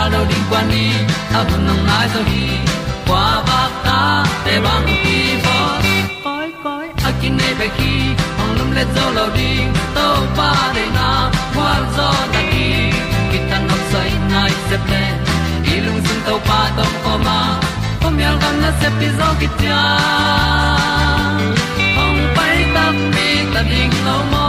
tan lo ding kwan ni a bu nang mai zo kwa ba ta te bang ki bo koi koi a kin nei pe ki ong lum le zo lo ding to pa de na kwa zo ta ki ki tan nok sai nai se ple i lung sun to pa tom ko ma. Pom yal gam na se pi zo ki tia ong pai ta mi ta ding lo mo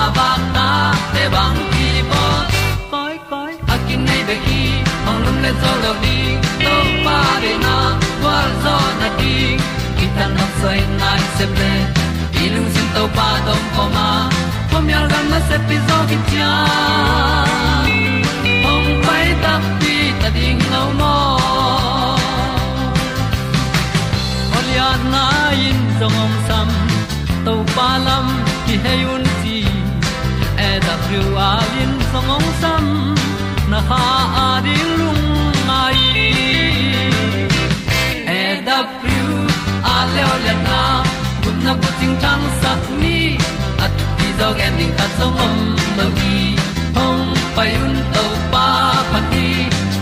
kwa ba ta te bang ki bo koi koi a kin nei be ki ong lum le zo lo ni to pa de na kwa zo na ti ki ta na sai nai se ple i lung sin to pa dom ko ma. Pom yal gam na se pi zo ki tia ong pai ta pi ta ding lo mo Olia na in zong om sam to pa lam ki hay un ti thru a lin song om sam na ha a di lung mai e da thru a le o le na kun na ko ting tang sat ni at ti dog ending ta song om lo gi hong pai un to pa pa ti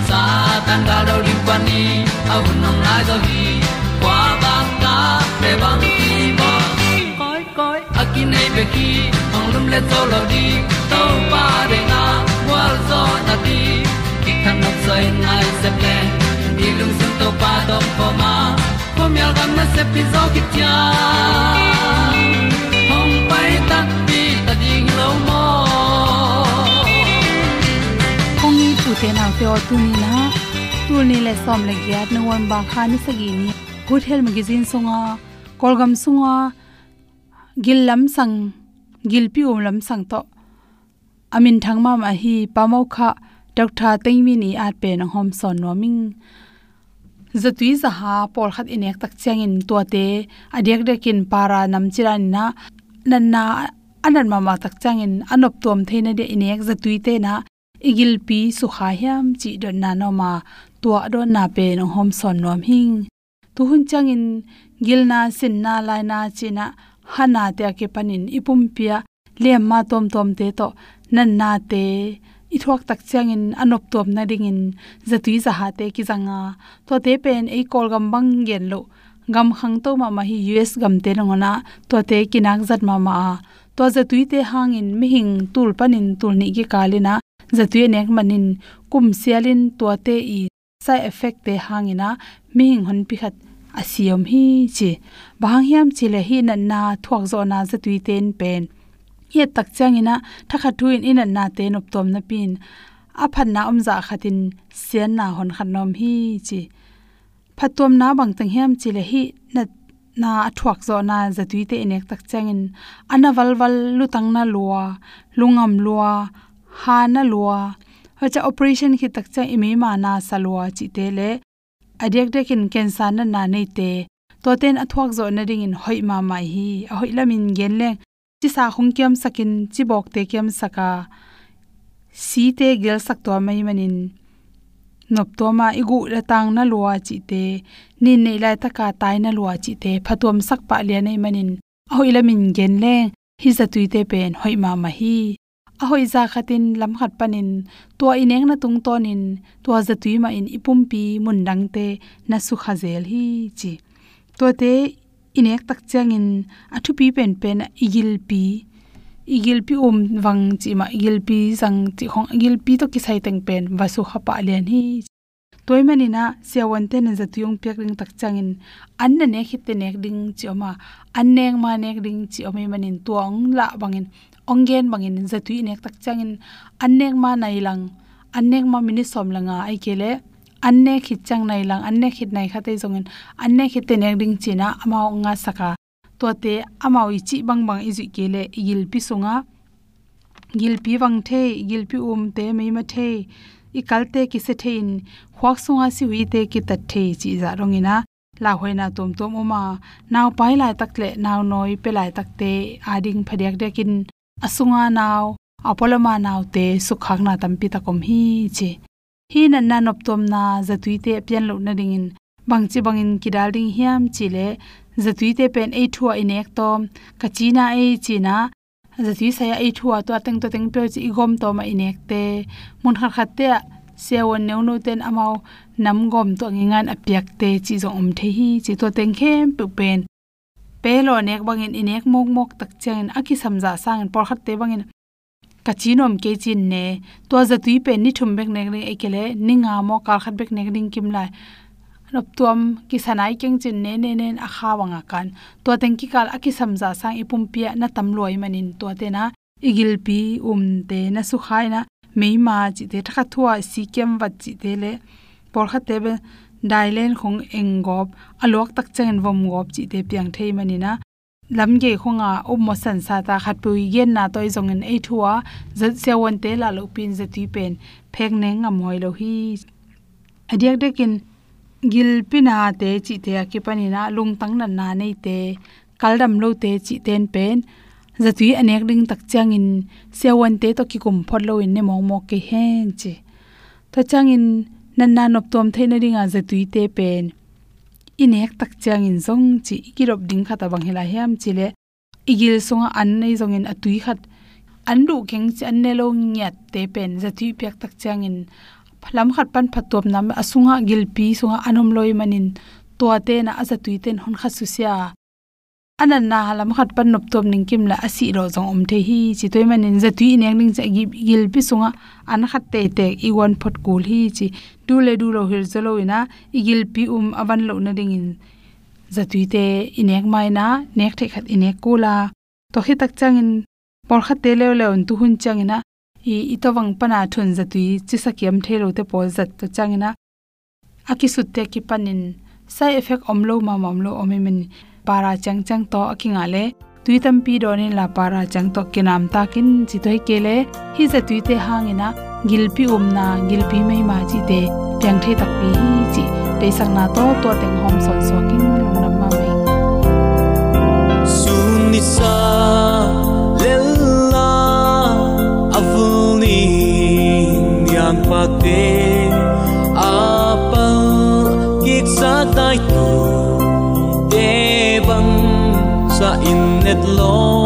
sa tan ga do ri pa ni a un nong lai do gi kwa ba ta pe bang ki bo koi koi a ki nei pe ki le to lo di to pa de na wa zo na ti ki kan nok sai nai se ple ni lung sun to pa do po ma. Po mi al gam na se pi zo ki tia hom pai ta pi ta ding lo mo kong ni tu te na te o tu ni na tu ni le som le gya no wan ba kha ni. Sagi ni good health magazine songa kolgam sunga gillam sang gilpi um lam sang to amin thang ma ma hi pamau kha teng tengmi ni at pe na hom son no ming. Zatui za ha por khat inek tak chang in to te adek dekin para nam chiran na, nan na anan ma ma tak chang in anop tom theina de inek zatui te na igil pi su kha hiam chi don na no ma tua do na pe no hom son nom hing tu hun chang in gil na, sin na, lai na china hana te ke panin. Ipum pia lem ma tom tom te to. Nan na te. I thuak tak chang in anop tom na ding in zatui za ha te ki zanga. To te pen, ei kol gam bang gen lo. Gam khang to ma ma hi us gam te rangona to te kinak zat ma ma to zatui te hang in mi hing tul panin, tul ni ki kalina. Zatui nek manin. Kum sialin, to te i. Side effect te hangina. Mi hing hon pi khat asiam hi chi. Bang hiam chi le hi na na thuak zo na zatui ten pen. Ye tak changina thakha tuin in na te nop tom na pin. A phan na om za khatin sian na hon khan nom hi chi. Phatom na bang tang hiam chi le hi na na athuak zo na zatui te inek tak changin ana wal lu lutang na lua, lungam lua, ha na lua. Hacha operation khi tak cha imi ma na salwa chi te le adek dekin kensa na na nei te. To ten athuak zo na ring in hoi ma mai hi. A hoi lamin gen le. Chi sa khung kyam sakin, chi bok te kyam saka. Si te gel sak to mai manin. Nop to ma igu la tang na lua chi te. Ni nei lai ta ka tai na lua chi te. Phatom sak pa le nei manin. A hoi lamin gen le. Hi za tuite pen hoi ma ma hi ahoi za khatin lam khat panin. To ineng na tung tonin. To za tui ma in ipum pi mun dang te na su khazel hi chi. To te inek tak changin athu pi pen pen igil pi. Igil pi um wang chi ma igil pi sang chi khong. Igil pi to ki sai teng pen wasu khapa len hi toy mani na sewon ten za tuyong pek ring tak changin an na ne khit te nek ding chi oma. An neng ma nek ding chi omi manin tuang la bangin ongen bangin zatui nek tak changin. Annek ma nailang, annek ma mini som langa ai kele anne khit chang nai lang anne khit nai khate jongin anne khit te nek ding china, amao nga saka. To te amao chi bang bang izi kele igil pi sunga gil pi wang the gil pi um te me ma the. I kalte ki se thein khwak sunga si wi te ki ta the chi za rongina. La hoina tom tom oma. Naw pai lai tak le naw noi pe lai tak te ading phadiak dekin asunga naw apolama naw te sukhak na tampi takom hi che hi nan na nop tom na zatui te pian lo na ding in bangchi bangin kidal ding hiam chile zatui te pen e thua in ek tom. Kachina e china zatui saya e thua to ateng to teng pe chi igom to ma in ek te. Mun khar khat te sewon neu no ten amao nam gom to ngingan apyak te chi zo om the hi chi to teng khem pu pen pelo nek bangin, inek mok mok tak chen aki samja sang por khat te bangin. Ka chinom ke chin ne to za tui pe ni thum bek nek re ekele ninga mo kal khat bek nek ding kim lai. Rop tuam ki sanai keng chin ne ne nen a kha wanga kan. To teng ki kal aki samja sang ipum pia na tam loi manin. To te na, igil pi um te, na su khai na meima chi te thakha thua, si kem wat chi te le. Por khat te be dailen khong engop alok tak chen vom gop chi te piang thei manina lamge khonga ummo san sa ta khat pui gen na toy zong en ei thua zat se won te la lo pin za ti pen, phek ne nga moi lo hi. Adiak de kin gil pina te chi te ki pani na, lung tang na na nei te. Kaldam lo te chi ten pen zatui anek ding tak chang in sewon te to ki kum phot lo in ne mo mo ke hen che. Ta chang in nan nan op tom theina ringa za tui te pen inek tak chang in zong chi kirop ding khata bang hela hiam chile igil songa an nei zong in atui khat an du keng chi an ne lo nyat te pen za tui pek tak chang in phlam khat pan phatop nam asunga gilpi sunga anom loi manin to te na aza tui ten hon kha su sia anan na halam khat pan nop tom ning kim la asi ro jong om the hi. Chi toy manin za tui nek ning za gi gil pi sunga. An khat te te i wan phot kul hi chi du le du lo hir zalo ina. I gil pi um awan lo na ding in za tui te inek mai na. Nek the khat inek kula to hi tak chang in por khat te le le on tu hun chang ina. I itawang pana thun za tui chi sakiam thelo te pol zat to chang ina. Akisut te ki panin side effect omlo ma mamlo omemen para chang chang to akinga le tuitam pi don la para chang to kinam ta kin chi toi kele hi za tuite hangina gilpi umna gilpi mai ma chi te tyang the tak pi chi pe sang na to to teng hom son so kin lung nam ma mai suni sa lella avuni yang pa te apal gik sa tai innet lo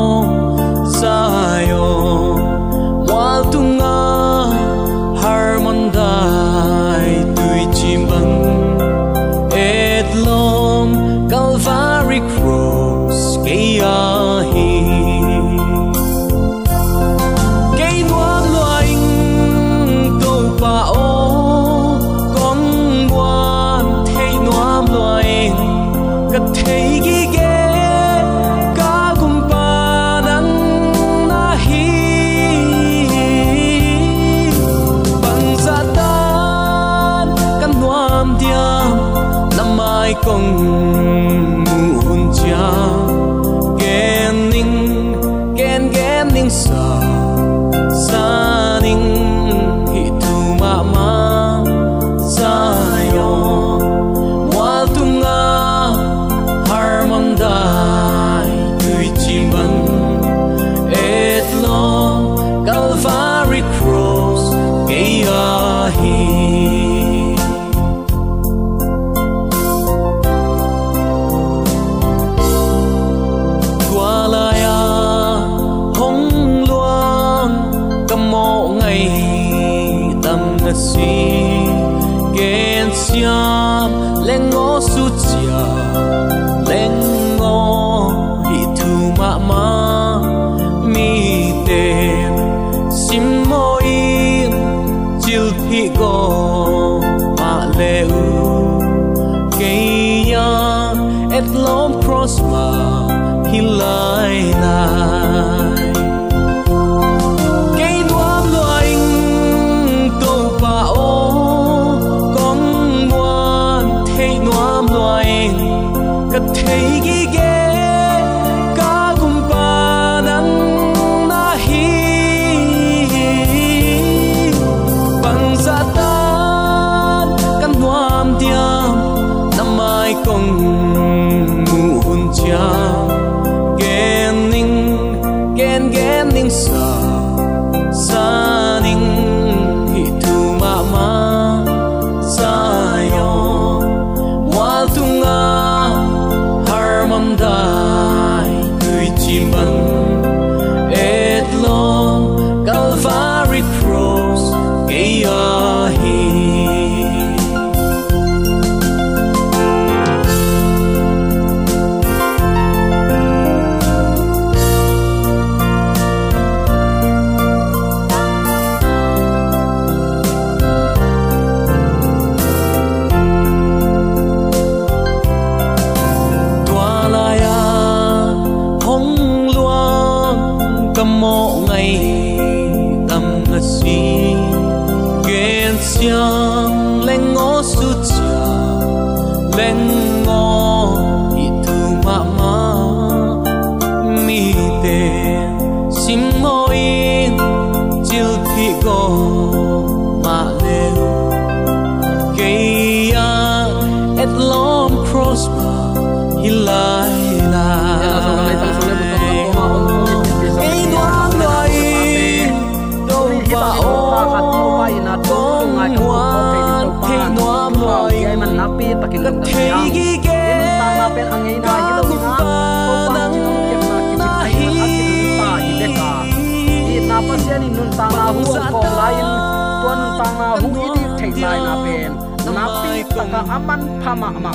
Atma hilayla tuan nun ta na hu i di thei lai na pen na pi taka aman phama ma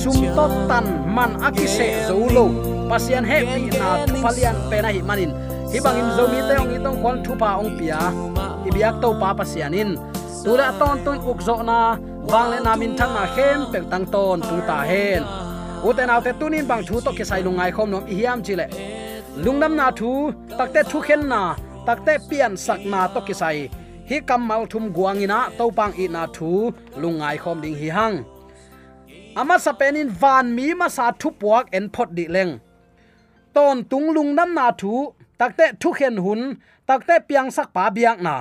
sum to tan man akise zolo pasian he pi na thupalian pe na hi manin hi bangin zomi te ong itong kwal thupa ong pia ibiak to pa pasianin tura ton ton ukzo na wangle na min thang na khem pe tang ton tu ta hen uten autte tunin bang thu to ke sai lungai khom nom i hiam chile lungnam na thu takte thu khen na takte pian sak na to ki sai hi kamal thum guangina to pang i na thu, lungai khom ding hi hang. Ama sapenin van mi ma sa thu puak en phot di leng. Ton tung lungnam na thu takte thu khen hun takte piang sak pa biak na.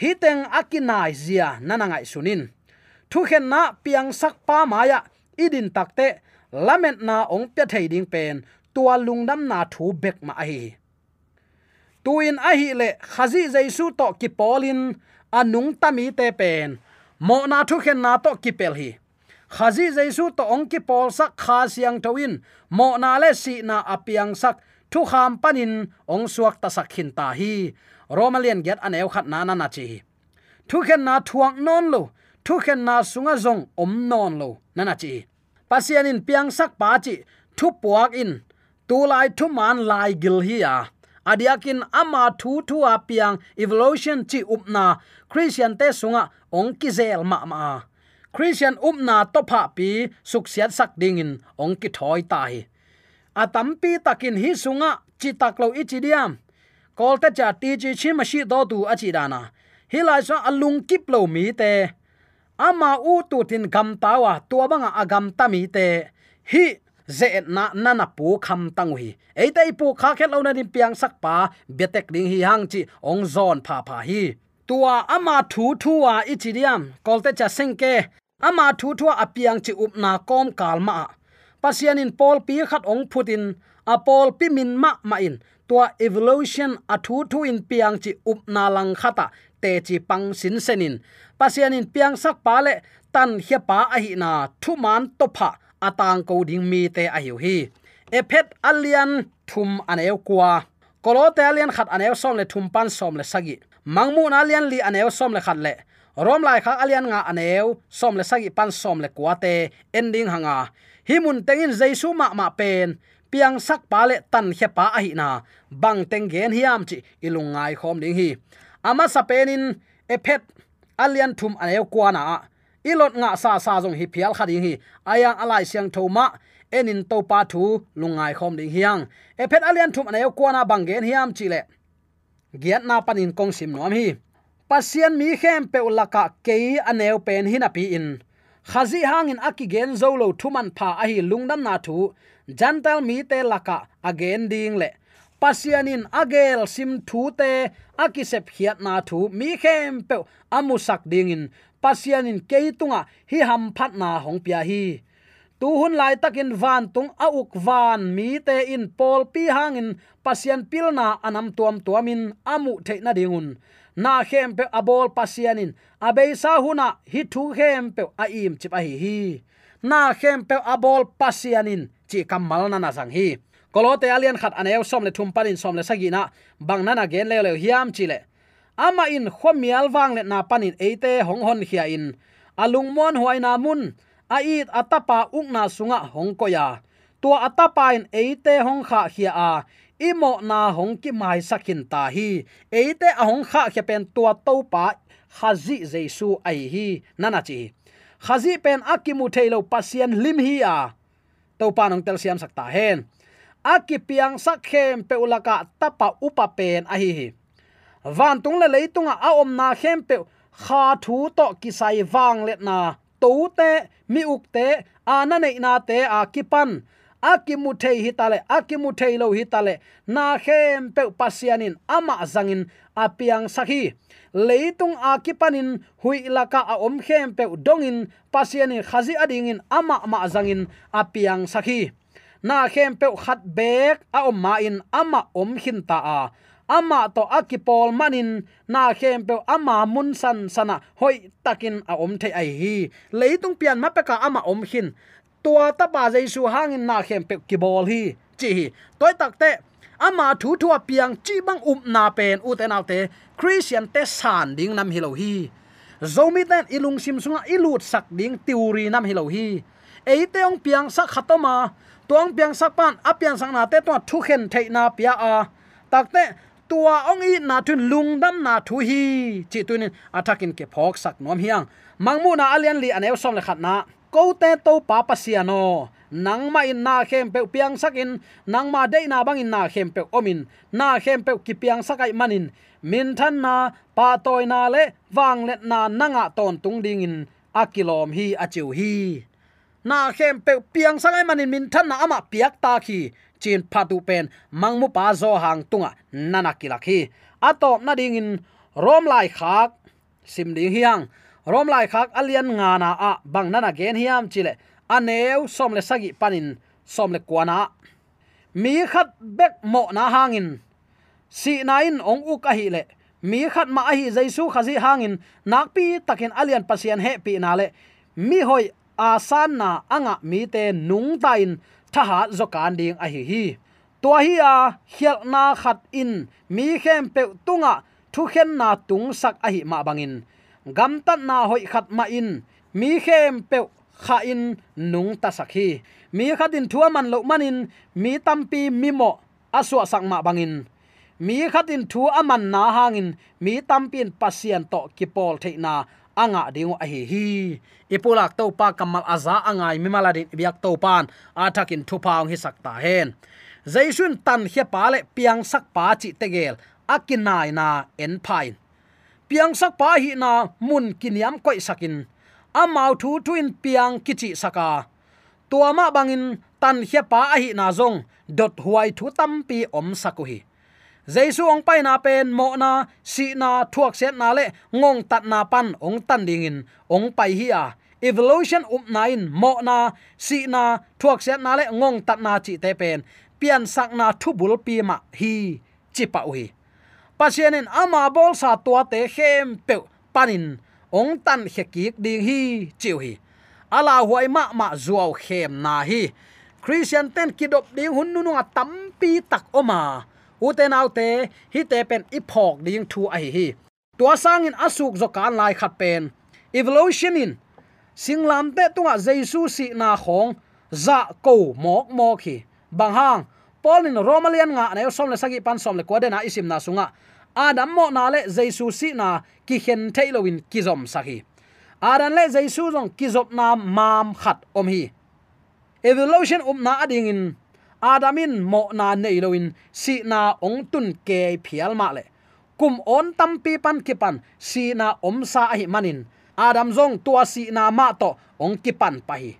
Hi teng akinai zia nanangai sunin. Thu khen na piang sak pa maya idin takte lament na ong pe thei ding pen, tua lungdam na thu bek ma hi tuin a hi le khazi jaisu to ki polin anung tami te pen. Mo na thu khen na to ki pel hi. Khazi jaisu to ong ki pol sak kha siang towin mo na le si na apiang sak thu kham panin ong suak ta sak khin ta hi. Romalian get aneu khat na na na chi thu khen na thuang non lo. Thu khen na sunga zong om non lo. Na na chi pasian in piang sak pa chi. Thu puak in. Tu lai thu man lai gil hi ya adiakin ama thu thu a piang evolution chi upna christian te sunga ong ki zel ma ma. Christian upna to pha pi suksiat sak ding in ong ki thoi tai. Atampi takin hi sunga chi tak lo ichi diam. Kol ta cha ti chi chi ma shi do tu achi dana hilai so alung kip lo mi te. Ama u tu tin gam tawa tua banga agam ta mi te. Hi ze na na na pu kham tang hi eite pu kha khet lo na dim piang sak pa, betek ding hi hang chi ong zon pha pha hi. Tua ama thu thua ichiriam kolte cha sengke ama thu thua apiang chi upna kom kalma pasian in pol pi khat ong phutin a pol pi min ma ma in. Tua evolution a thu thu in piang chi upna lang khata te chi pang sin senin pasian in piang sak pa le, tan hia pa a hi na thu man to pha atang ko ding mi te a hiu hi. Ephet alian thum aneu kwa kolote alian khat aneu som le thum pan som le sagi. Mangmu na alian li aneu som le khat le. Rom lai kha alian nga aneu som le sagi pan som le kwate ending hanga. Himun tengin jaisu ma ma pen. Piang sak pa le tan khe pa a hi na. Bang teng gen hiam chi ilungai khom ding hi. Ama sapenin ephet alian thum aneu kwana ilot nga sa sa jong hi phial khading hi. Ayang alai siang thoma enin to pa thu lungai khom ding hiang. Ephet alian thum aneu kwana bangen hiam chile giat na panin kong sim nom hi. Pasian mi khem pe ulaka ke anew pen hin api in. Khazi hangin akigen zolo thuman pha a hi lungdam na thu. Jantal mi te laka again ding le. Pasianin agel sim thu te akisep hiat na thu mi khem pe amusak ding in pasianin keitunga hi ham phat na hong pia hi. Tu hun lai takin van tung a uk van mi te in pol pi hangin pasian pilna anam tuam tuamin amu theina dingun. Na khem pe abol pasianin abei sa huna hi thu khem pe a im chip a hi hi. Na khem pe abol pasianin chi kamal na na sang hi. Kolote alian khat aneu som le thum panin som le sagina. Bang na na gen le le hiam chi le ama in khomial wang le na panin eite hong hon khia in. Alung mon huai na mun, a it atapa ukna sunga hong ko ya tua atapa in eite hong kha khia a. Imo na hong ki mai sakin ta hi. Eite a hong kha khia pen tua to pa khazi jesu ai hi nana chi khazi pen akimu thailo pasien lim hi a. To pa nong tel siam sakta hen. Aki piang sakhem pe ulaka tapa upa pen a hi hi van tung le leitunga a om na khem pe kha thu to kisai wang let na. To te, mi uk te ana nei na te, a kipan akimu thei hitale akimu thei lo hitale na khem pe pasianin ama zangin apiang sakhi leitung akipanin hui laka a om khem pe dongin. Pasiani khazi adingin ama ma zangin apiang sakhi na khem pe khat bek, a om ma in ama om hin ta a ama to akipol manin na khem pe ama mun san sana hoi takin a om the ai hi. Leitung pian ma pe ka ama om hin. Tua ta ba jaisu hangin na khem pe ki hi. Chi hi. Toy takte ama thu thua piang chi bang um na pen u te naw te christian te san ding nam hilo hi. Zomi ten ilung sim sunga ilut sak ding tiuri nam hilo hi. Eite ong piang sak khatoma. Tuang piang sak pan apiang sang na te to thu khen thei na pia a. Takte tua ong i na thun lungdam na thu hi. Chi tunin athakin ke phok sak nom hiang. Mangmu na alian li anew som le khat na. Ko te to pa pasiano nang ma in na khem pe piang sakin nang ma dei na bang in na khem pe omin. Na khem pe ki piang sakai manin. Min than na, pa toy na le, wang let na nanga ton tung ding in. Akilom hi achiu hi. Na khem pe piang sakai manin. Min than na ama piak ta khi chin phatu pen mangmu pa zo hang tunga, nana kilakhi atop na ding in, rom lai khak, sim ding hiang. Rom lai khak, alian nga na a, bang nana gen hiam chile. Aneu, som le sagi panin, som le kwana mi khat bek mo na hangin si nain ong u ka hi le. Mi khat ma hi jaisu khazi hangin nakpi takin alian pasian he pi na le. Mi hoi asan na anga mi te nung tain thaha zokan ding a hi hi. To hi a hial na khat in. Mi khem pe tunga, thu khen na tung sak a hi ma bangin. Gam tat na hoi khat ma in. Mi khem pe kha in, nung ta sakhi mi khatin thua man lo manin mi tampi mi mo aswa sak ma bangin. Mi khatin thu aman na hangin. Mi tampin pasien to kipol theina anga dingo a hi hi. Ipulak to pa kamal aza angai mi maladin biak to pan. Athakin thupaung hi sakta hen. Jaisun tan hia pa le piang sak pa chi tegel. Akinai na en phain. Piang sak pa hi na mun kiniam koi sakin. Amau thu thu in piang kichi saka. Tuama bangin tan khia pa a hi na zong. Dot huai thu tam pi om sakuhi jaisu ong pai na pen, mo na, si na, thuak set na le, ngong tat na pan, ong tan ding in, ong pai hi a. Evolution up nine, mo na, si na, thuak set na le, ngong tat na chi te pen. Pian sak na thu bul pi ma, hi, chi pa ui. Pasienin ama bol sa tua te khem pe panin ong tan hekik ding hi chiu hi ala huai ma ma zuaw khem na hi. Christian ten kidop ding hun nu nu tam pi tak oma uten autte hi te pen iphok ding thu ai hi tua sang in asuk zo kan lai khat pen. Evolution in. Singlam te tunga jesu si na khong. Za ko mok mok hi. Bang hang. Polin romalian nga ne, som le sagi pan som le ko na isim na sunga. Adam mo na le jesu si na ki hen thailowin kizom sahi sakhi aran le jesu zong kizop na mam khat om hi. Evolution um na ading in adamin mo na nei loin si na ong tun ke phial ma le. Kum on tam pi pan ki pan, si na om sa hi manin. Adam zong tua si na ma to, ong ki pan pa hi.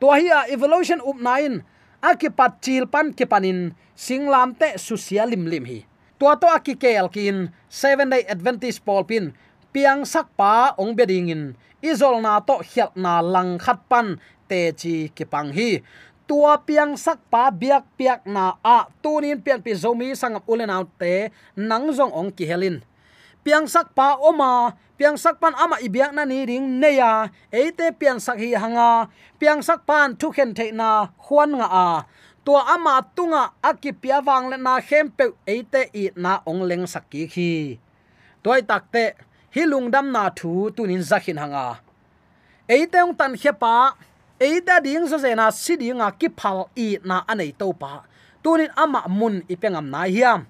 Tua hi a evolution up nine akipat chil pan ki panin singlam te susia lim lim hi. Tua to akikel kin seven day adventist paul pin, piang sak pa ong beding in. Izol na to hial na lang khat pan, te chi ki pang hi tua piang sak pa biak piak na, a, tunin pian pi zomi sang ulen out te, nang zong ong ki helin. Piang sak pa oma, piang sak pan ama ibiak na ni ring neya eite piang sak hi hanga, piang sak pan thu khen the na huan nga a. Tua ama tunga akipia wang le na khem pe eite i na ong leng sakki khi toy takte hilung dam na thu tunin zakhin hanga. Eite ong tan pa eida ding zo zena sidinga ki phal i na anei to pa. Tunin ama mun ipengam na hiam.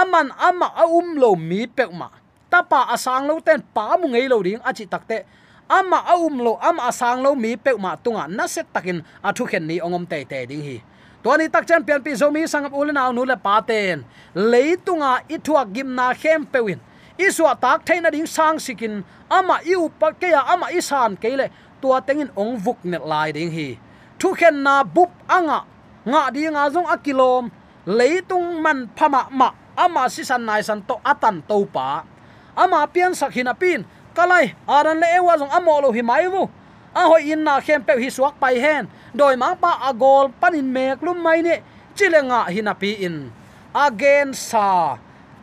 Aman ama a um lo mi pekma tapa asang lo ten pa mu ngei lo ding achi takte ama a um lo ama asang lo mi pekma tunga na set takin athu khen ni ongom te te ding hi. Tuani tak chan pian pi zo mi sangap ulen aw nu le pa ten. Leitunga ithua gimna khem pewin iswa tak thaina ding sang sikin. Ama iu pa ke ya ama isan keile tua tengin ong vuk net lai ding hi. Thu khen na bup anga, nga di nga zong akilom, leitung man phama ma, ama si san nai san to atan to pa. Ama pian sakhina pin, kalai, aran le ewa zong amo lo hi mai vu. A hoi in na khem pe hi suak pai hen, doi ma pa agol panin mek lum mai ne chilenga hinapi in. Again sa,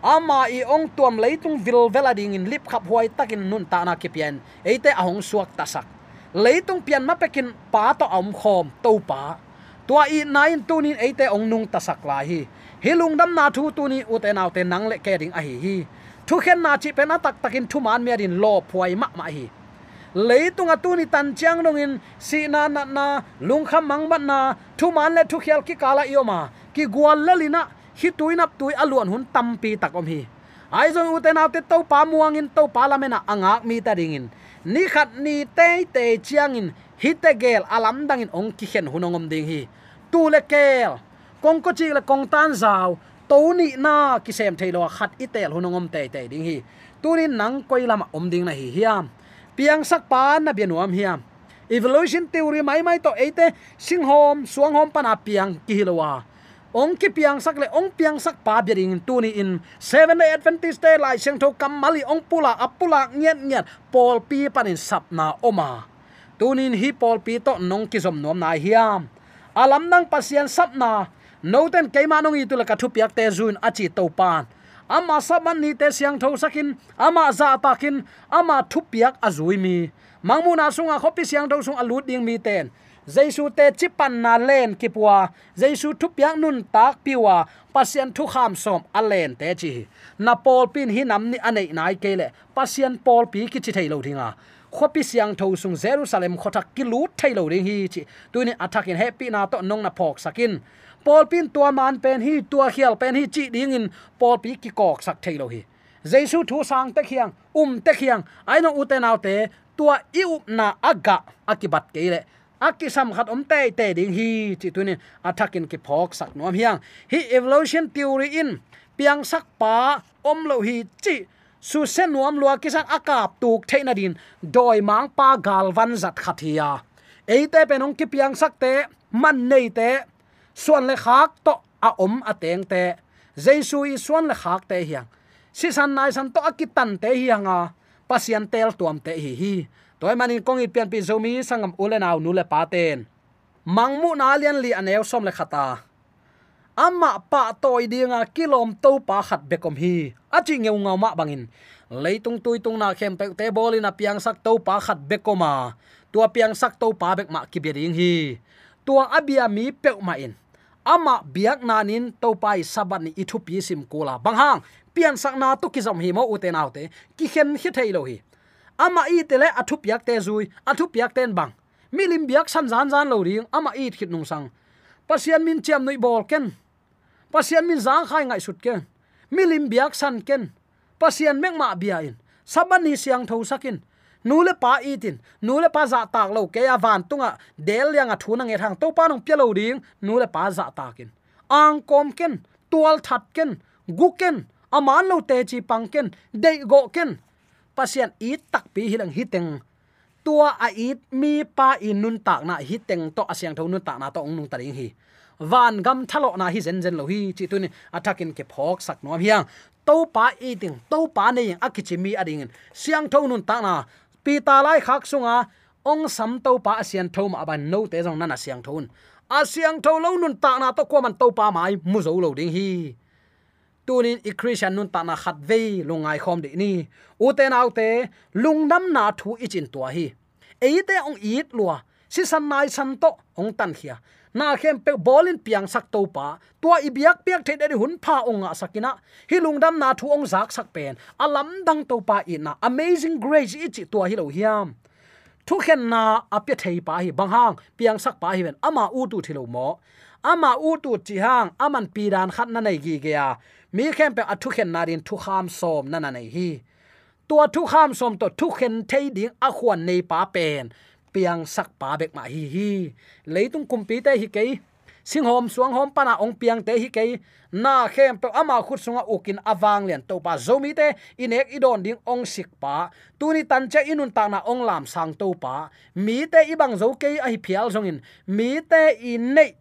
ama i ong tuam leitung vil velading in lip khap huai takin nun ta na kipian eite ahong suak tasak leitung pian ma pekin pa to om khom to pa. Tua i nain tunin eite ong nung tasak la hi. Hilung dam na thu tu ni u te nang le kering a hi hi. Thu khen na chi pe na tak takin thu man me din lo phuai ma ma hi. Leitung a tu tan chiang dong in, si na na na, lung kham mang ban na, thu man le thu khial ki kala yo ma ki gwal le lina hi tuinap tui aluan hun tampi tak om hi. Ai zong u te to pa muang in to pa la mena angak mi ta ringin in ni khat ni te te chiang in hite gel alam dang in ong ki khen hunongom ding hi. Tu le kel, kong ko chi le kong tan zaw to ni na ki sem thailo khat itel hunongom te te ding hi. Tunin nang koi lama om ding na hi hiam. Piang sak pa na bianuam hiam. Evolution theory mai mai to ate sing hom suang hom pana piang ki hilowa ong ki piang sak le ong piang sak pa bering tu ni in seven day adventist day lai seng tho kam mali ong pula apula nyet nyet pol pi panin sap na oma. Tunin hi pol pi to nong ki som nom na hiam. Alam nang pasian sap na no ten keima nong itu la ka thu piak te zun achi to pan. Ama saban ni te siang tho sakin, ama za takin ama thu piak azui mi. Mangmuna sunga khopi siang tho sung alut ding mi ten jaisu te chipan na len kipua. Jaisu thu piang nun tak piwa. Pasien thu kham som alen te chi. Na pol pin hi nam ni anei nai kele pasien pol pi ki chi thailo thinga khopi siang tho sung jerusalem khothak kilu thailo ring hi chi. Tuini in happy na to nong na phok sakin. Pol pin tua man pen hi, tua khial pen hi chi ding in. Pol pi ki kok sak thailo hi. Jaisu thu sang te khiang um te khiang. Aino uten autte tua i up na aga akibat keile akisam khat om te te ding hi chi à, tunin attacking ki phok sak nom hiang. Hi evolution theory in. Piang sak pa om lo hi chi. Su sen nuam lua kisan akap tuk theina din doi mang pa gal van zat khathia eite à. penong ki piang sak te man nei te suan le khak to a om a teng te jesu i suan le khak te hiang. Si san nai san to akitan te hianga à. pasian tel tuam te hi hi toy manin kongi pian pi zomi sangam ule nule paten mangmu na lian li anew som le khata. Amma pa toy dinga kilom to pa khat bekom hi. Achi ngeu nga ma bangin. Leitung tuitung na khem pe te bolina piang sak to pa khat bekoma tua piang sak to pa bek ma ki hi. Tua abia mi pe ma in. Ama biak nanin to pai sabat ni ithu pi sim kula bang hang. Pian sak na to ki zam hi mo u autte te. Ki khen hi thailo hi ama i te le athu piak te zui athu piak ten bang. Milim biak san zan zan lo ring, ama i khit nung sang. Pasian min chiam noi bol ken. Pasian min zang khai ngai sut ken. Milim biak san ken. Pasian mek ma bia in. Sabani ni siang tho sakin. Nule pa itin nule pa za tak lo ke ya van tunga. Del yang a thuna nge thang. To pa nong pelo ding nule pa za takin ang kom ken. Tual that ken. Guken aman lo te chi pang ken. De go ken pasian i tak pi hilang hiteng tua a it mi pa in nun tak na hiteng to asyang tho nun tak na to ong nung taring hi. Van gam thalo na hi zen zen lo hi, chi tu ni atakin ke phok sak nom hiang to pa eating to pa ne yang akichimi ading siang tho nun tak na, pi ta lai khak sunga ong sam to pa asyang tho ma ban no te jong nana siang thon. Asyang siang tho lo nun ta na to ko man to pa mai mu zo lo ding hi tunin i christian nun ta na khat ve lungai khom de ni. U te nau te lungnam na thu ichin tua hi. Eite ong it lua, si san nai san to, ong tan khia na khem pe bolin piang sak to pa, tua ibiak piak the de hun pha onga sakina hi lungdam na thu ong zak sak pen. Alam dang to pa ina amazing grace ichi tua hi lo hiam. Thu khen na apya thei pa hi bang hang, piang sak pa hi ben ama u tu thilo mo. Ama u tu chi hang, aman pi dan khat na nei gi ge ya mi khem pe athu khen na rin thu kham som, na na nei hi. Tua thu kham som to thu khen thei ding a khuan nei pa pen. Piang sak pa bek ma hi hi. Leitung kumpi te hi kei. Sing hom suang hom pana ong piang te hi kei. Na khem pe ama khut sunga ukin awang lian. To pa zomi te, inek idon ding ong sik pa. Tuni tan che inun ta na ong lam sang to pa. Mi te ibang zo kei a hi phial zongin mi te in nei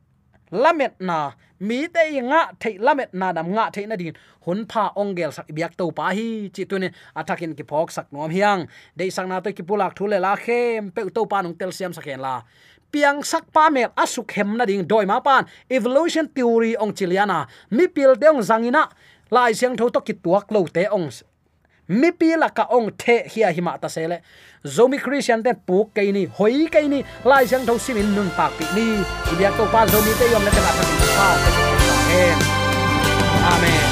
lamet na, mi te nga thei lamet na dam nga thei na din. Hun pha ongel sak biak to pa hi, chi tu ne atakin ki phok sak nom hiang. Dei sang na to ki pulak thule la khem pe to pa nong tel siam sakhen la. Piang sak pa mek asuk hem na ding doi ma pan. Evolution theory ong chiliana mi pil deong zangina. Lai siang tho to ki tuak lo te ong mi pi la ka ong the hia hima ta sele zomi christian ten pu ke ni, hoi ke ni, lai jang tho simin nun pak pi ni. Ibia to pa zomi te yom na ka ta pa. Amen.